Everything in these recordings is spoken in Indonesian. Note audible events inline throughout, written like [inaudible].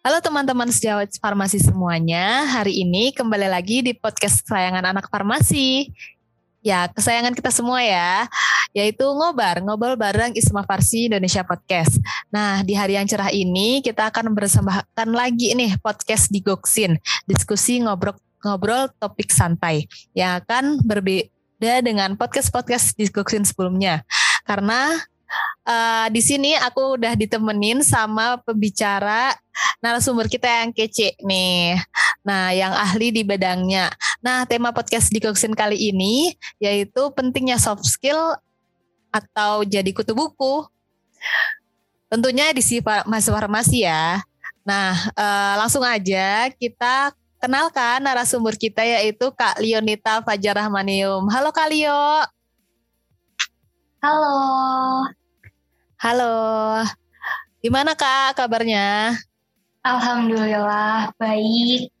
Halo teman-teman sejawat farmasi semuanya. Hari ini kembali lagi di podcast kesayangan anak farmasi. Ya, kesayangan kita semua ya, yaitu ngobar, ngobrol bareng Isma Farsi Indonesia Podcast. Nah, di hari yang cerah ini kita akan bersambahkan lagi nih podcast di Goksin, diskusi ngobrol ngobrol topik santai yang akan berbeda dengan podcast-podcast di Goksin sebelumnya. Karena uh, di sini aku udah ditemenin sama pembicara narasumber kita yang kece nih. Nah, yang ahli di bidangnya. Nah, tema podcast di Koksin kali ini yaitu pentingnya soft skill atau jadi kutu buku. Tentunya di si mahasiswa farmasi ya. Nah, uh, langsung aja kita kenalkan narasumber kita yaitu Kak Lionita Fajar Rahmanium. Halo Kak Lio. Halo. Halo. Gimana Kak kabarnya? Alhamdulillah baik.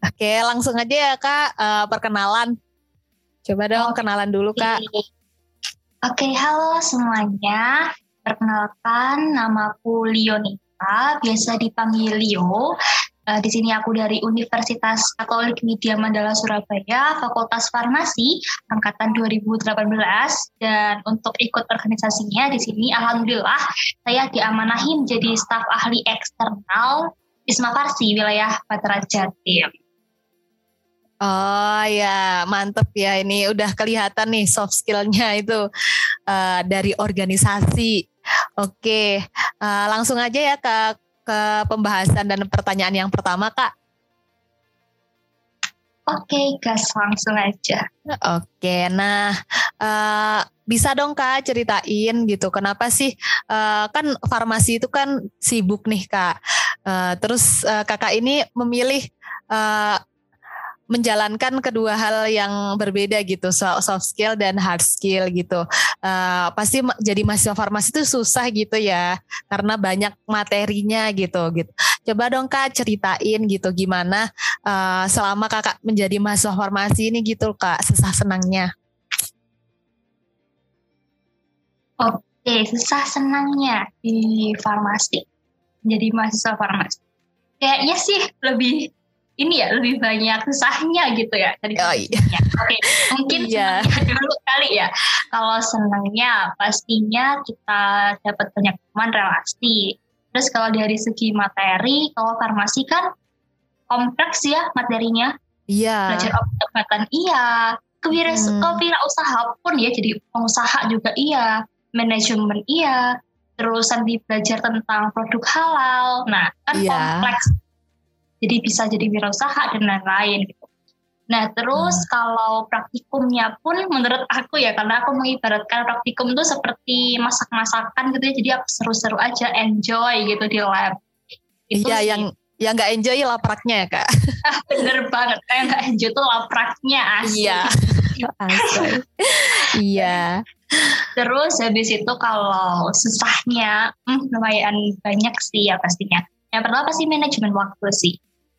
Oke, langsung aja ya Kak uh, perkenalan. Coba dong Oke. kenalan dulu Kak. Oke, halo semuanya. Perkenalkan namaku Lionita, biasa dipanggil Leo. Uh, di sini aku dari Universitas Katolik Media Mandala Surabaya, Fakultas Farmasi angkatan 2018 dan untuk ikut organisasinya di sini alhamdulillah saya diamanahi menjadi staf ahli eksternal Isma Farsi wilayah Patra Jatim. Oh ya, mantep ya ini udah kelihatan nih soft skillnya itu uh, dari organisasi. Oke, uh, langsung aja ya Kak ke pembahasan dan pertanyaan yang pertama, Kak. Oke, gas langsung aja. Oke, nah uh, bisa dong kak ceritain gitu, kenapa sih uh, kan farmasi itu kan sibuk nih kak. Uh, terus uh, kakak ini memilih uh, menjalankan kedua hal yang berbeda gitu soft skill dan hard skill gitu. Uh, pasti jadi mahasiswa farmasi itu susah gitu ya karena banyak materinya gitu gitu. Coba dong kak ceritain gitu gimana uh, selama kakak menjadi mahasiswa farmasi ini gitu kak susah senangnya. Oke susah senangnya di farmasi. Jadi mahasiswa farmasi. Kayaknya sih lebih ini ya lebih banyak susahnya gitu ya tadi oh, iya. Oke, mungkin iya. dulu kali ya. Kalau senangnya pastinya kita dapat banyak teman relasi. Terus kalau dari segi materi, kalau farmasi kan kompleks ya materinya. Iya. Belajar obat-obatan iya. Kewira hmm. usaha pun ya, jadi pengusaha juga iya. Manajemen iya. Terus nanti belajar tentang produk halal. Nah, kan iya. kompleks jadi bisa jadi wirausaha dan lain-lain gitu. Nah terus hmm. kalau praktikumnya pun menurut aku ya karena aku mengibaratkan praktikum itu seperti masak-masakan gitu ya jadi aku seru-seru aja enjoy gitu di lab. iya sih. yang yang nggak enjoy lapraknya ya kak. [laughs] Ah, bener banget yang nggak enjoy tuh lapraknya asli. Iya. [laughs] iya. Terus habis itu kalau susahnya hmm, lumayan banyak sih ya pastinya. Yang pertama pasti manajemen waktu sih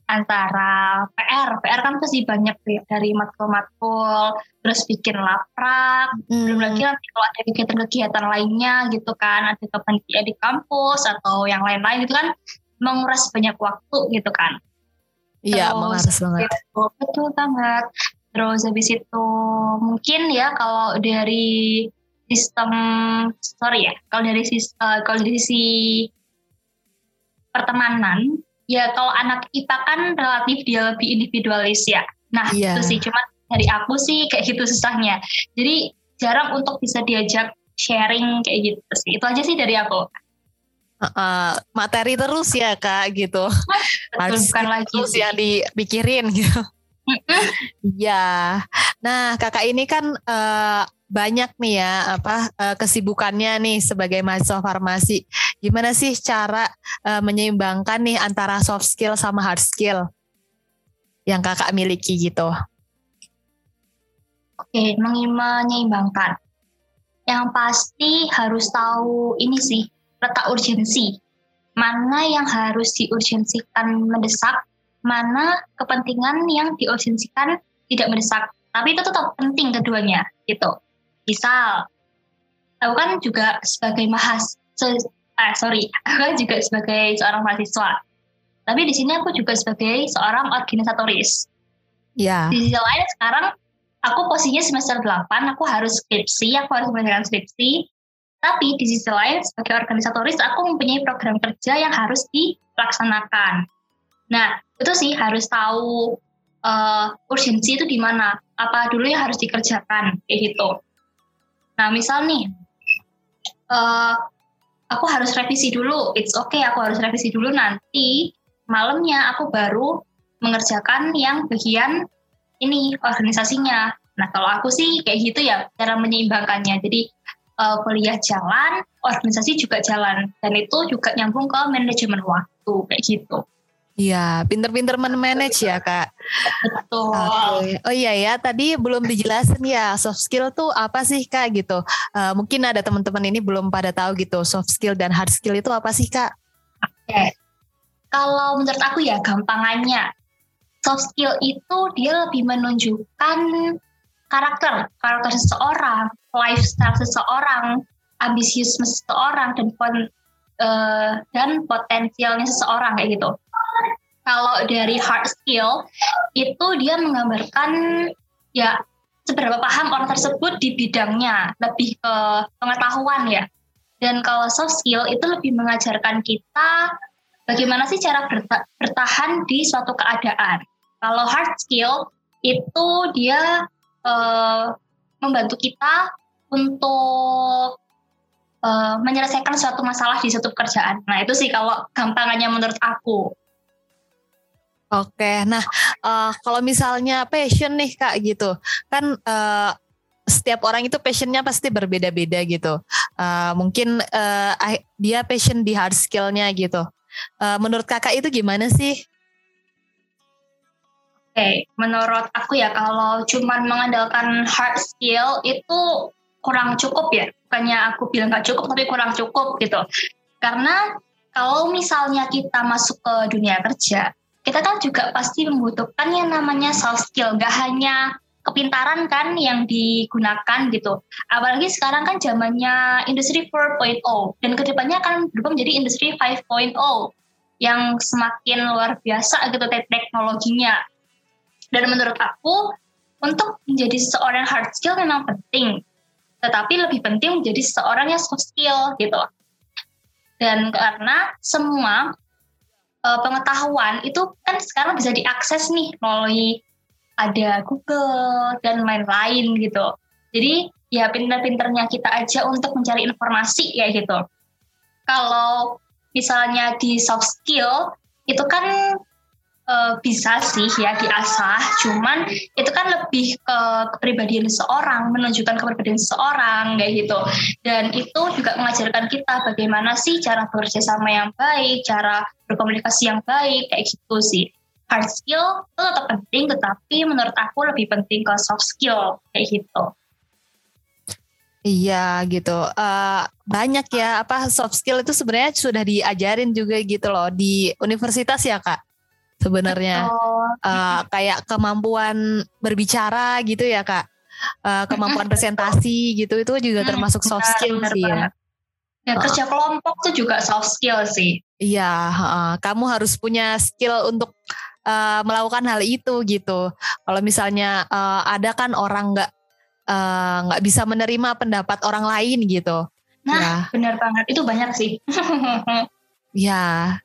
antara PR, PR kan pasti banyak dari matkul-matkul, terus bikin laprak, hmm. belum lagi nanti kalau ada kegiatan-kegiatan lainnya gitu kan, ada kepanitiaan di kampus atau yang lain-lain gitu kan, menguras banyak waktu gitu kan. Iya, menguras banget. Itu, betul banget. Terus habis itu mungkin ya kalau dari sistem sorry ya, kalau dari uh, kalau dari sisi pertemanan ya kalau anak IPA kan relatif dia lebih individualis ya. Nah yeah. itu sih cuma dari aku sih kayak gitu susahnya. Jadi jarang untuk bisa diajak sharing kayak gitu sih. Itu aja sih dari aku. Uh, materi terus ya kak gitu. Betul, bukan lagi terus yang dipikirin gitu. Iya. nah kakak ini kan uh, banyak nih ya apa uh, kesibukannya nih sebagai mahasiswa farmasi. Gimana sih cara uh, menyeimbangkan nih antara soft skill sama hard skill yang kakak miliki gitu? Oke, menyeimbangkan. Yang pasti harus tahu ini sih letak urgensi. Mana yang harus diurgensikan mendesak, mana kepentingan yang diurgensikan tidak mendesak. Tapi itu tetap penting keduanya gitu misal aku kan juga sebagai mahasiswa eh, sorry aku juga sebagai seorang mahasiswa Tapi di sini aku juga sebagai seorang organisatoris. Ya. Di sisi lain sekarang aku posisinya semester 8, aku harus skripsi, aku harus mengerjakan skripsi. Tapi di sisi lain sebagai organisatoris aku mempunyai program kerja yang harus dilaksanakan. Nah, itu sih harus tahu uh, urgensi itu di mana, apa dulu yang harus dikerjakan kayak gitu. Nah, misal nih uh, aku harus revisi dulu, it's okay aku harus revisi dulu nanti malamnya aku baru mengerjakan yang bagian ini organisasinya. Nah kalau aku sih kayak gitu ya cara menyeimbangkannya. Jadi uh, kuliah jalan, organisasi juga jalan, dan itu juga nyambung ke manajemen waktu kayak gitu. Iya, pinter-pinter manage ya kak. Betul. Okay. Oh iya ya, tadi belum dijelasin ya soft skill tuh apa sih kak gitu. Uh, mungkin ada teman-teman ini belum pada tahu gitu soft skill dan hard skill itu apa sih kak? Oke, okay. kalau menurut aku ya gampangannya soft skill itu dia lebih menunjukkan karakter, karakter seseorang, lifestyle seseorang, ambisius seseorang dan uh, dan potensialnya seseorang kayak gitu. Kalau dari hard skill itu dia menggambarkan ya seberapa paham orang tersebut di bidangnya, lebih ke pengetahuan ya. Dan kalau soft skill itu lebih mengajarkan kita bagaimana sih cara bertahan di suatu keadaan. Kalau hard skill itu dia uh, membantu kita untuk uh, menyelesaikan suatu masalah di suatu pekerjaan. Nah itu sih kalau gampangannya menurut aku. Oke, nah uh, kalau misalnya passion nih kak gitu, kan uh, setiap orang itu passionnya pasti berbeda-beda gitu. Uh, mungkin uh, dia passion di hard skillnya gitu. Uh, menurut kakak itu gimana sih? Oke, okay. menurut aku ya kalau cuman mengandalkan hard skill itu kurang cukup ya. Bukannya aku bilang nggak cukup, tapi kurang cukup gitu. Karena kalau misalnya kita masuk ke dunia kerja, kita kan juga pasti membutuhkan yang namanya soft skill, gak hanya kepintaran kan yang digunakan gitu. Apalagi sekarang kan zamannya industri 4.0 dan ke depannya akan berubah menjadi industri 5.0 yang semakin luar biasa gitu teknologinya. Dan menurut aku untuk menjadi seorang hard skill memang penting, tetapi lebih penting menjadi seorang yang soft skill gitu. Dan karena semua uh, pengetahuan itu kan sekarang bisa diakses nih melalui ada Google dan lain-lain gitu. Jadi ya pinter-pinternya kita aja untuk mencari informasi ya gitu. Kalau misalnya di soft skill itu kan uh, bisa sih ya diasah, cuman itu kan lebih ke kepribadian seseorang, menunjukkan kepribadian seseorang kayak gitu. Dan itu juga mengajarkan kita bagaimana sih cara bekerja sama yang baik, cara berkomunikasi yang baik kayak gitu sih. Hard skill itu tetap penting, tetapi menurut aku lebih penting ke soft skill kayak gitu. Iya gitu. Uh, banyak ya apa soft skill itu sebenarnya sudah diajarin juga gitu loh di universitas ya kak sebenarnya uh, kayak kemampuan berbicara gitu ya kak uh, kemampuan [laughs] presentasi gitu itu juga termasuk soft skill benar, sih ya. Ya kerja kelompok tuh juga soft skill sih. Iya, uh, kamu harus punya skill untuk uh, melakukan hal itu gitu. Kalau misalnya uh, ada kan orang nggak nggak uh, bisa menerima pendapat orang lain gitu. Nah, ya. benar banget. Itu banyak sih. [laughs] ya,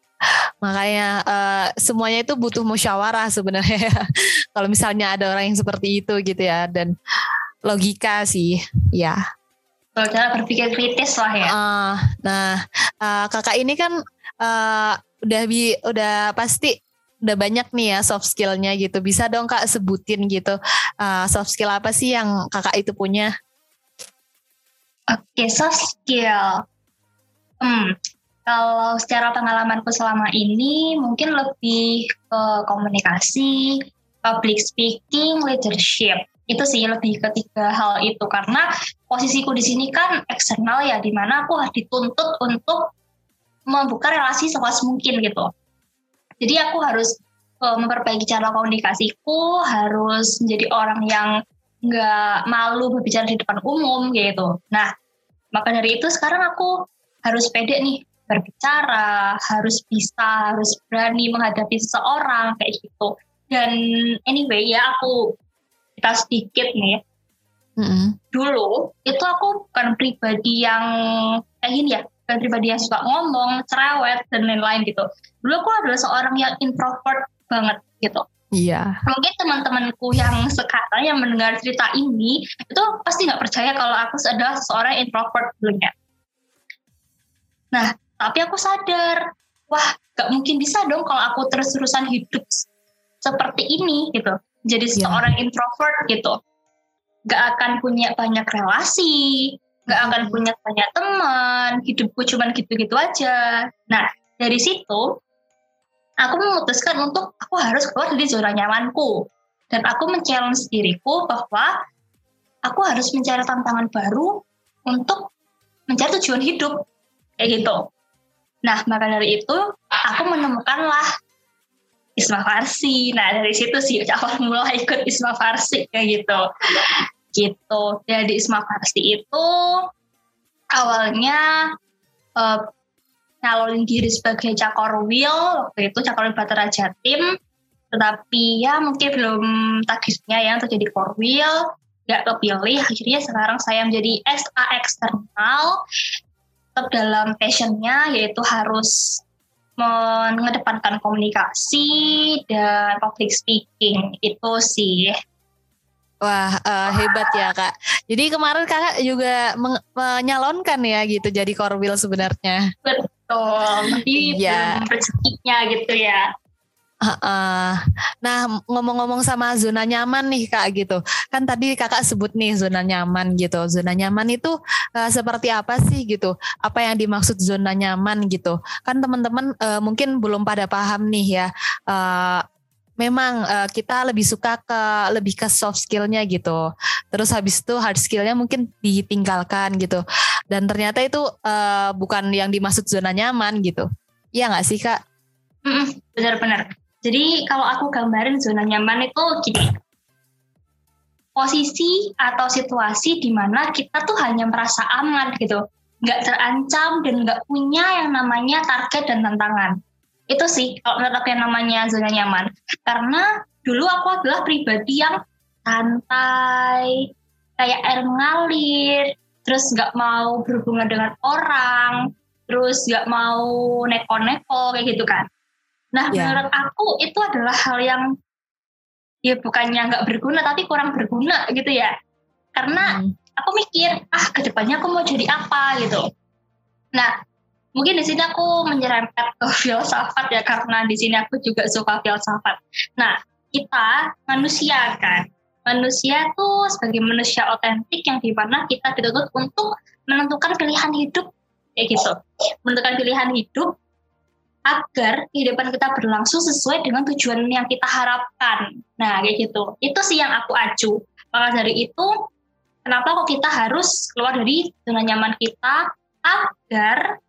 Makanya uh, semuanya itu butuh musyawarah sebenarnya. [laughs] Kalau misalnya ada orang yang seperti itu gitu ya dan logika sih, ya. Cara berpikir kritis lah ya. Uh, nah, uh, kakak ini kan uh, udah bi udah pasti udah banyak nih ya soft skillnya gitu. Bisa dong kak sebutin gitu uh, soft skill apa sih yang kakak itu punya? Oke, okay, soft skill. Hmm, kalau secara pengalamanku selama ini mungkin lebih ke komunikasi, public speaking, leadership. Itu sih lebih ketiga hal itu karena posisiku di sini kan eksternal ya, di mana aku harus dituntut untuk membuka relasi seluas mungkin gitu. Jadi aku harus uh, memperbaiki cara komunikasiku, harus menjadi orang yang nggak malu berbicara di depan umum gitu. Nah, maka dari itu sekarang aku harus pede nih berbicara, harus bisa, harus berani menghadapi seseorang kayak gitu. Dan anyway ya aku kita sedikit nih. Mm-hmm. Dulu itu aku bukan pribadi yang kayak gini ya, bukan pribadi yang suka ngomong, cerewet dan lain-lain gitu. Dulu aku adalah seorang yang introvert banget gitu. Iya. Mungkin teman-temanku yang sekarang yang mendengar cerita ini itu pasti nggak percaya kalau aku adalah seorang introvert dulunya. Nah, tapi aku sadar, wah, nggak mungkin bisa dong kalau aku terus-terusan hidup seperti ini gitu. Jadi yeah. seorang introvert gitu, nggak akan punya banyak relasi, nggak akan hmm. punya banyak teman, hidupku cuma gitu-gitu aja. Nah, dari situ aku memutuskan untuk aku harus keluar dari zona nyamanku dan aku men-challenge diriku bahwa aku harus mencari tantangan baru untuk mencari tujuan hidup kayak gitu. Nah maka dari itu aku menemukanlah Isma Farsi. Nah dari situ sih awal [laughs] mulai ikut Isma Farsi kayak gitu. Gitu. Jadi Isma Farsi itu awalnya uh, nyalonin diri sebagai Cakorwil waktu itu Cakorwil Batara Jatim tetapi ya mungkin belum takdirnya yang terjadi Korwil gak kepilih akhirnya sekarang saya menjadi SA eksternal tetap dalam passionnya yaitu harus mengedepankan komunikasi dan public speaking itu sih Wah uh, hebat ya kak. Jadi kemarin kakak juga menyalonkan ya gitu jadi korwil sebenarnya. Betul iya. rezekinya gitu ya. Uh, nah ngomong-ngomong sama zona nyaman nih kak gitu kan tadi kakak sebut nih zona nyaman gitu zona nyaman itu uh, seperti apa sih gitu apa yang dimaksud zona nyaman gitu kan teman-teman uh, mungkin belum pada paham nih ya uh, memang uh, kita lebih suka ke lebih ke soft skillnya gitu. Terus habis itu hard skillnya mungkin ditinggalkan gitu. Dan ternyata itu uh, bukan yang dimaksud zona nyaman gitu. Iya nggak sih kak? Benar-benar. Jadi kalau aku gambarin zona nyaman itu gini. Posisi atau situasi di mana kita tuh hanya merasa aman gitu. Nggak terancam dan nggak punya yang namanya target dan tantangan itu sih kalau menurut aku yang namanya zona nyaman karena dulu aku adalah pribadi yang santai kayak air mengalir terus nggak mau berhubungan dengan orang terus nggak mau neko-neko kayak gitu kan nah yeah. menurut aku itu adalah hal yang ya bukannya nggak berguna tapi kurang berguna gitu ya karena hmm. aku mikir ah ke depannya aku mau jadi apa gitu nah mungkin di sini aku menyerempet ke [laughs] filsafat ya karena di sini aku juga suka filsafat. Nah, kita manusia kan, manusia tuh sebagai manusia otentik yang di mana kita dituntut untuk menentukan pilihan hidup kayak gitu, menentukan pilihan hidup agar kehidupan kita berlangsung sesuai dengan tujuan yang kita harapkan. Nah, kayak gitu. Itu sih yang aku acu. Maka dari itu, kenapa kok kita harus keluar dari zona nyaman kita agar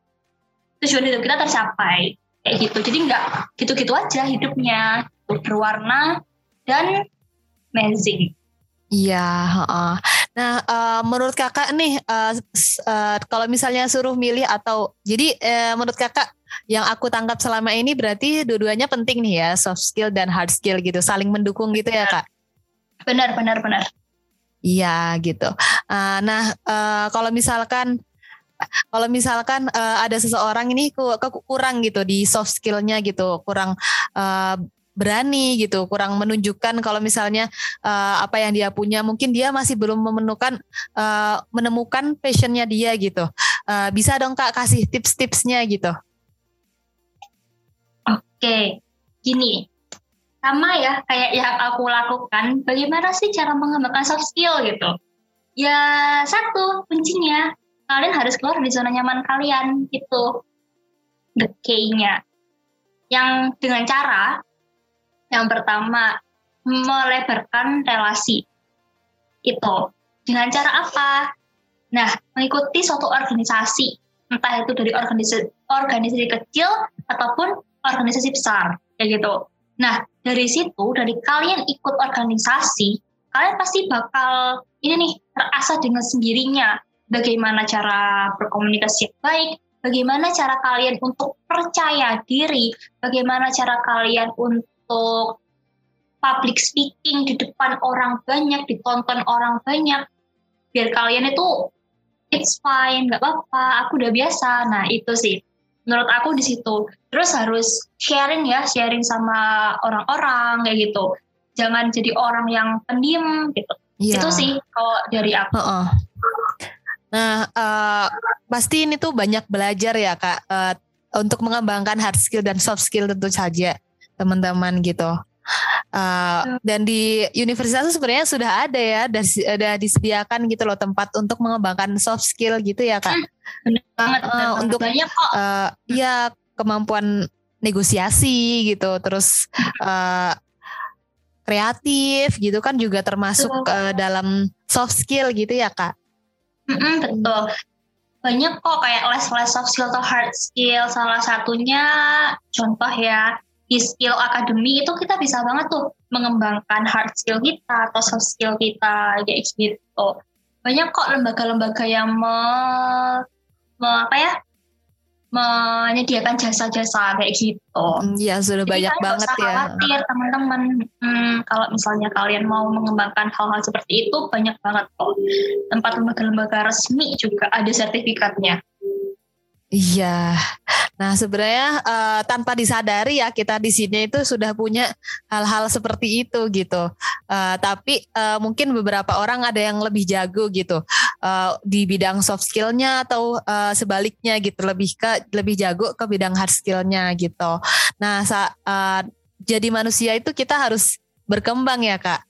tujuan hidup kita tercapai kayak gitu jadi nggak gitu-gitu aja hidupnya berwarna dan amazing Iya, uh, nah uh, menurut kakak nih, uh, uh, kalau misalnya suruh milih atau jadi uh, menurut kakak yang aku tangkap selama ini berarti dua-duanya penting nih ya, soft skill dan hard skill gitu, saling mendukung gitu ya kak? Benar, benar, benar. Iya gitu. Uh, nah uh, kalau misalkan kalau misalkan uh, ada seseorang ini kurang gitu di soft skillnya gitu, kurang uh, berani gitu, kurang menunjukkan kalau misalnya uh, apa yang dia punya, mungkin dia masih belum menemukan uh, menemukan passionnya dia gitu. Uh, bisa dong kak kasih tips-tipsnya gitu? Oke, gini, sama ya kayak yang aku lakukan. Bagaimana sih cara mengembangkan soft skill gitu? Ya satu kuncinya kalian harus keluar dari zona nyaman kalian itu the key-nya. Yang dengan cara yang pertama melebarkan relasi. Itu. Dengan cara apa? Nah mengikuti suatu organisasi. Entah itu dari organisasi organisasi kecil ataupun organisasi besar kayak gitu. Nah dari situ dari kalian ikut organisasi kalian pasti bakal ini nih terasa dengan sendirinya. Bagaimana cara berkomunikasi yang baik, bagaimana cara kalian untuk percaya diri, bagaimana cara kalian untuk public speaking di depan orang banyak, ditonton orang banyak, biar kalian itu it's fine, nggak apa-apa, aku udah biasa. Nah itu sih, menurut aku di situ. Terus harus sharing ya, sharing sama orang-orang kayak gitu. Jangan jadi orang yang pendiam gitu. Yeah. Itu sih kalau dari aku. Uh -uh. Nah, uh, pasti ini tuh banyak belajar ya kak uh, untuk mengembangkan hard skill dan soft skill tentu saja teman-teman gitu. Uh, dan di universitas sebenarnya sudah ada ya, sudah disediakan gitu loh tempat untuk mengembangkan soft skill gitu ya kak. Benar banget. Uh, untuk banyak kok. Uh, ya kemampuan negosiasi gitu, terus uh, kreatif gitu kan juga termasuk uh, dalam soft skill gitu ya kak. Mm-mm, betul. Banyak kok kayak les-les soft skill atau hard skill. Salah satunya contoh ya di skill akademi itu kita bisa banget tuh mengembangkan hard skill kita atau soft skill kita kayak gitu. Banyak kok lembaga-lembaga yang me, me apa ya menyediakan jasa-jasa kayak gitu. Iya sudah Jadi banyak banget ya. Khawatir teman-teman. Hmm, kalau misalnya kalian mau mengembangkan hal-hal seperti itu banyak banget kok. Tempat lembaga-lembaga resmi juga ada sertifikatnya. Iya. Nah, sebenarnya uh, tanpa disadari ya kita di sini itu sudah punya hal-hal seperti itu gitu. Uh, tapi uh, mungkin beberapa orang ada yang lebih jago gitu uh, di bidang soft skillnya atau uh, sebaliknya gitu lebih ke lebih jago ke bidang hard skillnya gitu. Nah, sa uh, jadi manusia itu kita harus berkembang ya kak.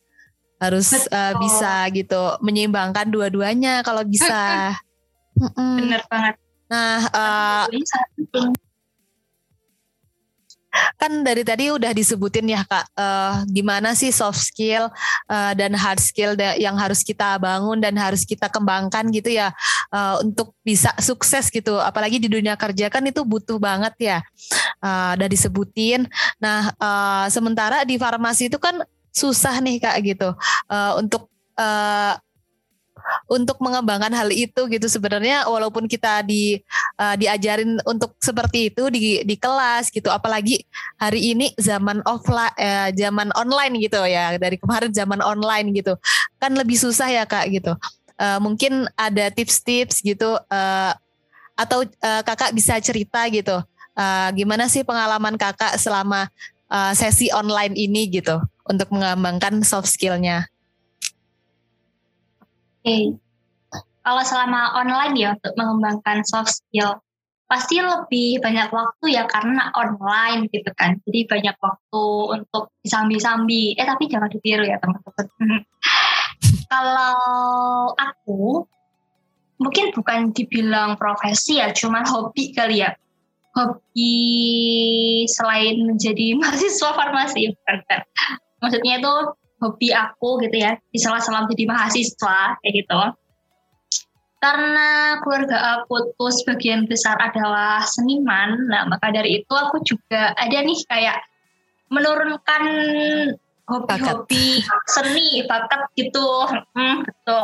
Harus uh, bisa gitu menyeimbangkan dua-duanya kalau bisa. [laughs] Bener banget Nah, uh, kan dari tadi udah disebutin ya kak, uh, gimana sih soft skill uh, dan hard skill yang harus kita bangun dan harus kita kembangkan gitu ya uh, untuk bisa sukses gitu. Apalagi di dunia kerja kan itu butuh banget ya, uh, udah disebutin. Nah, uh, sementara di farmasi itu kan susah nih kak gitu uh, untuk uh, untuk mengembangkan hal itu gitu. Sebenarnya walaupun kita di uh, diajarin untuk seperti itu di di kelas gitu apalagi hari ini zaman offline eh, zaman online gitu ya dari kemarin zaman online gitu kan lebih susah ya Kak gitu. Uh, mungkin ada tips-tips gitu uh, atau uh, Kakak bisa cerita gitu uh, gimana sih pengalaman Kakak selama uh, sesi online ini gitu untuk mengembangkan soft skillnya okay. kalau selama online ya untuk mengembangkan soft skill pasti lebih banyak waktu ya karena online gitu kan. Jadi banyak waktu untuk disambi-sambi. Eh tapi jangan ditiru ya teman-teman. [laughs] Kalau aku mungkin bukan dibilang profesi ya cuman hobi kali ya. Hobi selain menjadi [laughs] mahasiswa farmasi bukan kan maksudnya itu hobi aku gitu ya di salah-salah jadi mahasiswa kayak gitu. Karena keluarga aku tuh sebagian besar adalah seniman nah maka dari itu aku juga ada nih kayak menurunkan hobi-hobi seni bakat gitu. Hmm, gitu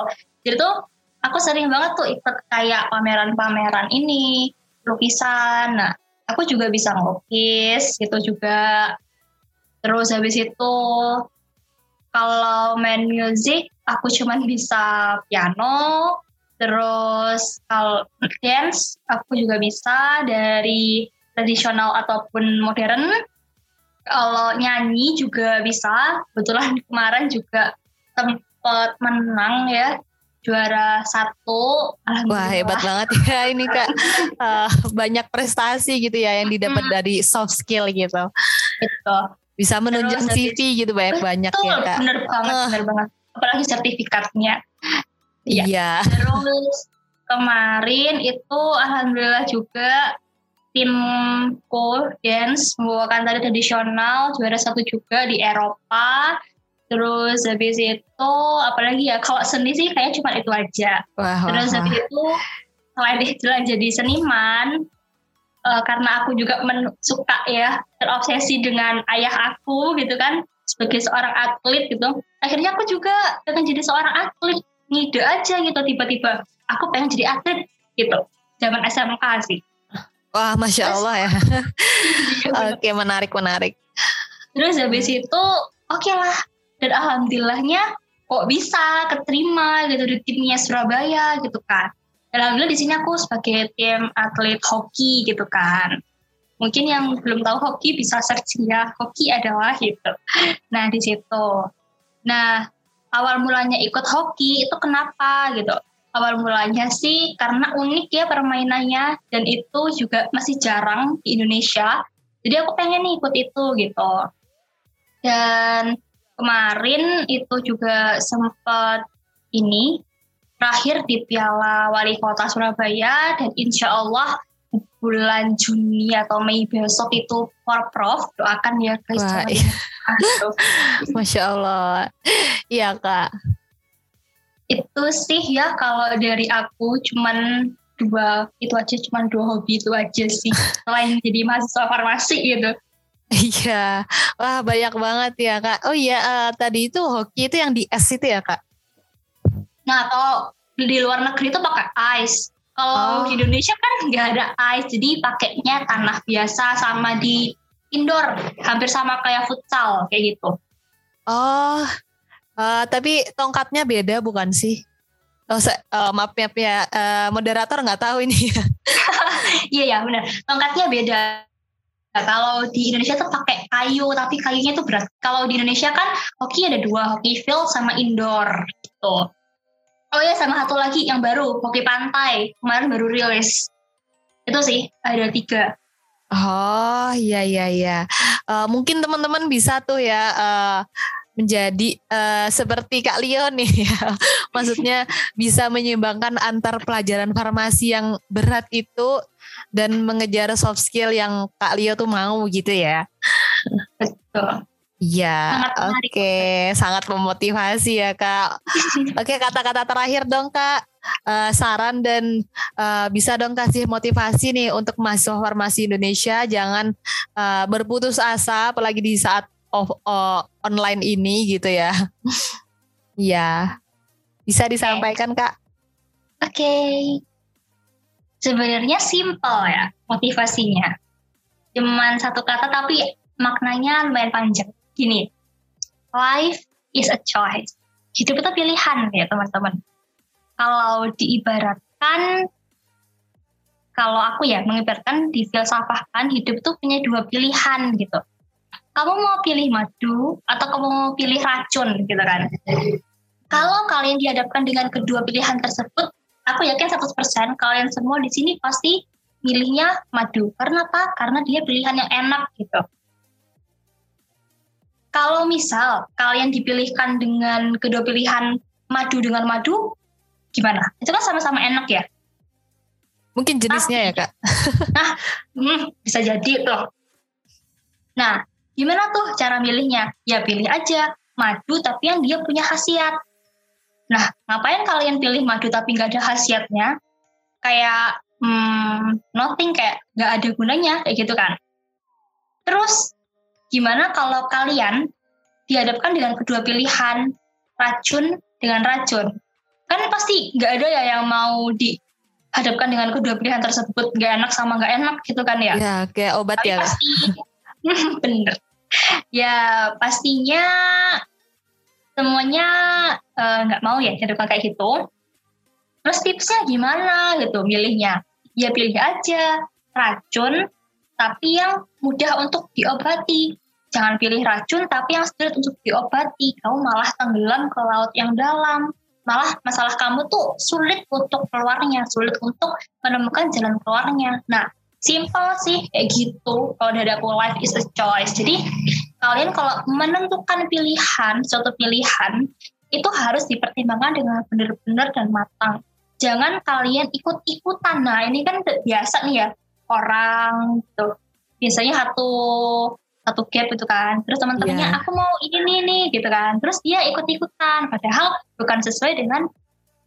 jadi tuh aku sering banget tuh ikut kayak pameran-pameran ini lukisan. Nah aku juga bisa ngelukis gitu juga. Terus habis itu kalau main musik aku cuman bisa piano terus kalau dance aku juga bisa dari tradisional ataupun modern. Kalau nyanyi juga bisa. Kebetulan kemarin juga sempat menang ya juara satu. Wah hebat banget [laughs] ya ini kak. Uh, [laughs] banyak prestasi gitu ya yang didapat hmm. dari soft skill gitu. Itu bisa menunjang Terus, CV gitu banyak-banyak ya kak. Bener banget, uh. bener banget. Apalagi sertifikatnya. Iya. iya. Terus kemarin itu alhamdulillah juga timku dance membawakan tari tradisional juara satu juga di Eropa. Terus habis itu apalagi ya kalau seni sih kayak cuma itu aja. Wah, Terus wah. habis itu selain jadi seniman, uh, karena aku juga men suka ya terobsesi dengan ayah aku gitu kan sebagai seorang atlet gitu akhirnya aku juga pengen jadi seorang atlet ngide aja gitu tiba-tiba aku pengen jadi atlet gitu zaman SMK sih Wah, masya Allah ya. [laughs] oke, menarik menarik. Terus habis itu oke okay lah. Dan alhamdulillahnya kok bisa keterima gitu di timnya Surabaya gitu kan. Alhamdulillah di sini aku sebagai tim atlet hoki gitu kan. Mungkin yang belum tahu hoki bisa search ya. Hoki adalah gitu. Nah di situ. Nah awal mulanya ikut hoki itu kenapa gitu? Awal mulanya sih karena unik ya permainannya dan itu juga masih jarang di Indonesia. Jadi aku pengen nih ikut itu gitu. Dan kemarin itu juga sempat ini terakhir di Piala Wali Kota Surabaya dan insya Allah bulan Juni atau Mei besok itu for Prof doakan ya guys. Wah, iya. [laughs] Masya Allah, iya kak. Itu sih ya kalau dari aku cuman dua itu aja cuman dua hobi itu aja sih [laughs] selain jadi mahasiswa farmasi gitu. Iya, wah banyak banget ya kak. Oh iya, uh, tadi itu hoki itu yang di es itu ya kak? Nah kalau di luar negeri itu pakai ice. Kalau oh. di Indonesia kan nggak ada ice, jadi pakainya tanah biasa sama di indoor, hampir sama kayak futsal kayak gitu. Oh, uh, tapi tongkatnya beda bukan sih? Oh, uh, maaf ya, ya uh, moderator nggak tahu ini ya. [laughs] Iya ya benar, tongkatnya beda Nah, kalau di Indonesia tuh pakai kayu, tapi kayunya tuh berat. Kalau di Indonesia kan hoki ada dua, hoki field sama indoor gitu. Oh ya sama satu lagi yang baru, hoki pantai. Kemarin baru rilis. Itu sih ada tiga. Oh iya iya iya. Uh, mungkin teman-teman bisa tuh ya uh, menjadi uh, seperti Kak Leo nih [laughs] ya. Maksudnya bisa menyeimbangkan antar pelajaran farmasi yang berat itu dan mengejar soft skill yang Kak Leo tuh mau gitu ya. Betul. Iya, oke, okay. sangat memotivasi ya kak. [laughs] Oke, okay, kata-kata terakhir dong kak, uh, saran dan uh, bisa dong kasih motivasi nih untuk mahasiswa farmasi Indonesia, jangan uh, berputus asa, apalagi di saat off, uh, online ini gitu ya. [laughs] Iya, bisa disampaikan kak. Oke, okay sebenarnya simple ya motivasinya. Cuman satu kata tapi maknanya lumayan panjang. Gini, life is a choice. Hidup itu pilihan ya teman-teman. Kalau diibaratkan, kalau aku ya mengibaratkan di filsafahkan hidup itu punya dua pilihan gitu. Kamu mau pilih madu atau kamu mau pilih racun gitu kan. Kalau kalian dihadapkan dengan kedua pilihan tersebut, aku yakin 100% kalian semua di sini pasti milihnya madu. Karena apa? Karena dia pilihan yang enak gitu. Kalau misal kalian dipilihkan dengan kedua pilihan madu dengan madu, gimana? Itu kan sama-sama enak ya. Mungkin jenisnya ya kak. [laughs] nah, hmm, bisa jadi tuh. Nah, gimana tuh cara milihnya? Ya pilih aja madu tapi yang dia punya khasiat. Nah, ngapain kalian pilih madu tapi nggak ada khasiatnya? Kayak hmm, nothing kayak nggak ada gunanya kayak gitu kan? Terus gimana kalau kalian dihadapkan dengan kedua pilihan racun dengan racun? Kan pasti nggak ada ya yang mau dihadapkan dengan kedua pilihan tersebut nggak enak sama nggak enak gitu kan ya? Ya kayak obat Tapi ya. Pasti [laughs] bener. Ya pastinya semuanya eh, nggak uh, mau ya jadi kayak gitu. Terus tipsnya gimana gitu milihnya? Ya pilih aja racun tapi yang mudah untuk diobati. Jangan pilih racun tapi yang sulit untuk diobati. Kamu malah tenggelam ke laut yang dalam. Malah masalah kamu tuh sulit untuk keluarnya, sulit untuk menemukan jalan keluarnya. Nah, simple sih kayak gitu. Kalau dari aku life is a choice. Jadi kalian kalau menentukan pilihan, suatu pilihan, itu harus dipertimbangkan dengan benar-benar dan matang. Jangan kalian ikut-ikutan. Nah ini kan biasa nih ya, orang tuh biasanya satu satu gap itu kan terus teman-temannya yeah. aku mau ini nih nih gitu kan terus dia ikut-ikutan padahal bukan sesuai dengan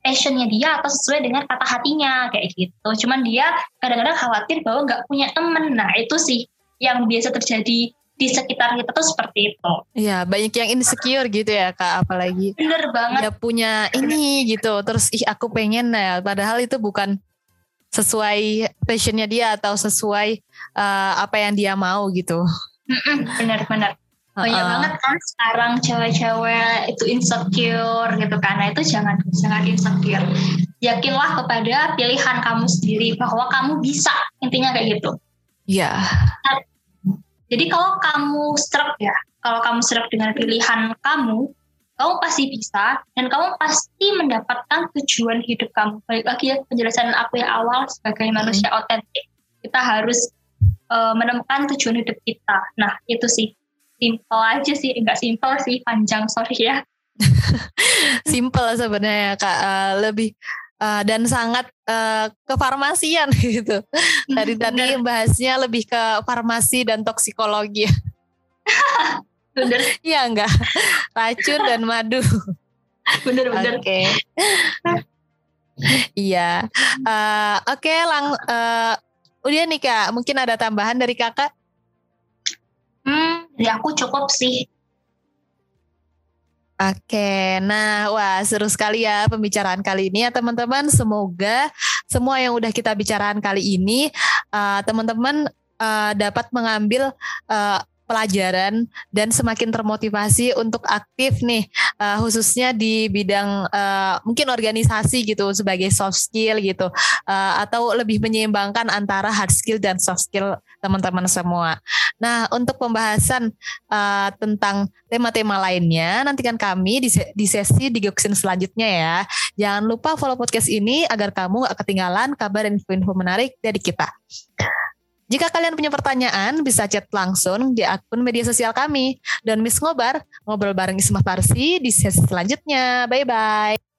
passionnya dia atau sesuai dengan kata hatinya kayak gitu cuman dia kadang-kadang khawatir bahwa nggak punya temen nah itu sih yang biasa terjadi di sekitar kita tuh seperti itu. Iya, banyak yang insecure gitu ya kak, apalagi. Bener banget. Dia punya ini gitu, terus ih aku pengen ya, padahal itu bukan sesuai passionnya dia atau sesuai uh, apa yang dia mau gitu. Benar-benar. Banyak uh -uh. banget kan sekarang cewek-cewek itu insecure gitu karena itu jangan jangan insecure. Yakinlah kepada pilihan kamu sendiri bahwa kamu bisa intinya kayak gitu. Iya. Yeah. jadi kalau kamu struck ya, kalau kamu struck dengan pilihan kamu, kamu pasti bisa dan kamu pasti mendapatkan tujuan hidup kamu. Baik lagi ya penjelasan aku yang awal sebagai manusia otentik, kita harus uh, menemukan tujuan hidup kita. Nah itu sih simple aja sih, enggak simple sih, panjang sorry ya. [laughs] simple sebenarnya kak, uh, lebih uh, dan sangat uh, kefarmasian [laughs] gitu. Tadi tadi bahasnya lebih ke farmasi dan toksikologi. [laughs] bener iya enggak racun dan madu bener bener oke okay. iya uh, oke okay, lang uh, udah nih kak mungkin ada tambahan dari kakak hmm ya aku cukup sih Oke, nah wah seru sekali ya pembicaraan kali ini ya teman-teman. Semoga semua yang udah kita bicarakan kali ini uh, teman-teman uh, dapat mengambil uh, pelajaran dan semakin termotivasi untuk aktif nih uh, khususnya di bidang uh, mungkin organisasi gitu sebagai soft skill gitu uh, atau lebih menyeimbangkan antara hard skill dan soft skill teman-teman semua. Nah untuk pembahasan uh, tentang tema-tema lainnya nantikan kami di, di sesi di Goksin selanjutnya ya. Jangan lupa follow podcast ini agar kamu gak ketinggalan kabar dan info-info menarik dari kita. Jika kalian punya pertanyaan, bisa chat langsung di akun media sosial kami. Dan Miss Ngobar, ngobrol bareng Isma Farsi di sesi selanjutnya. Bye-bye.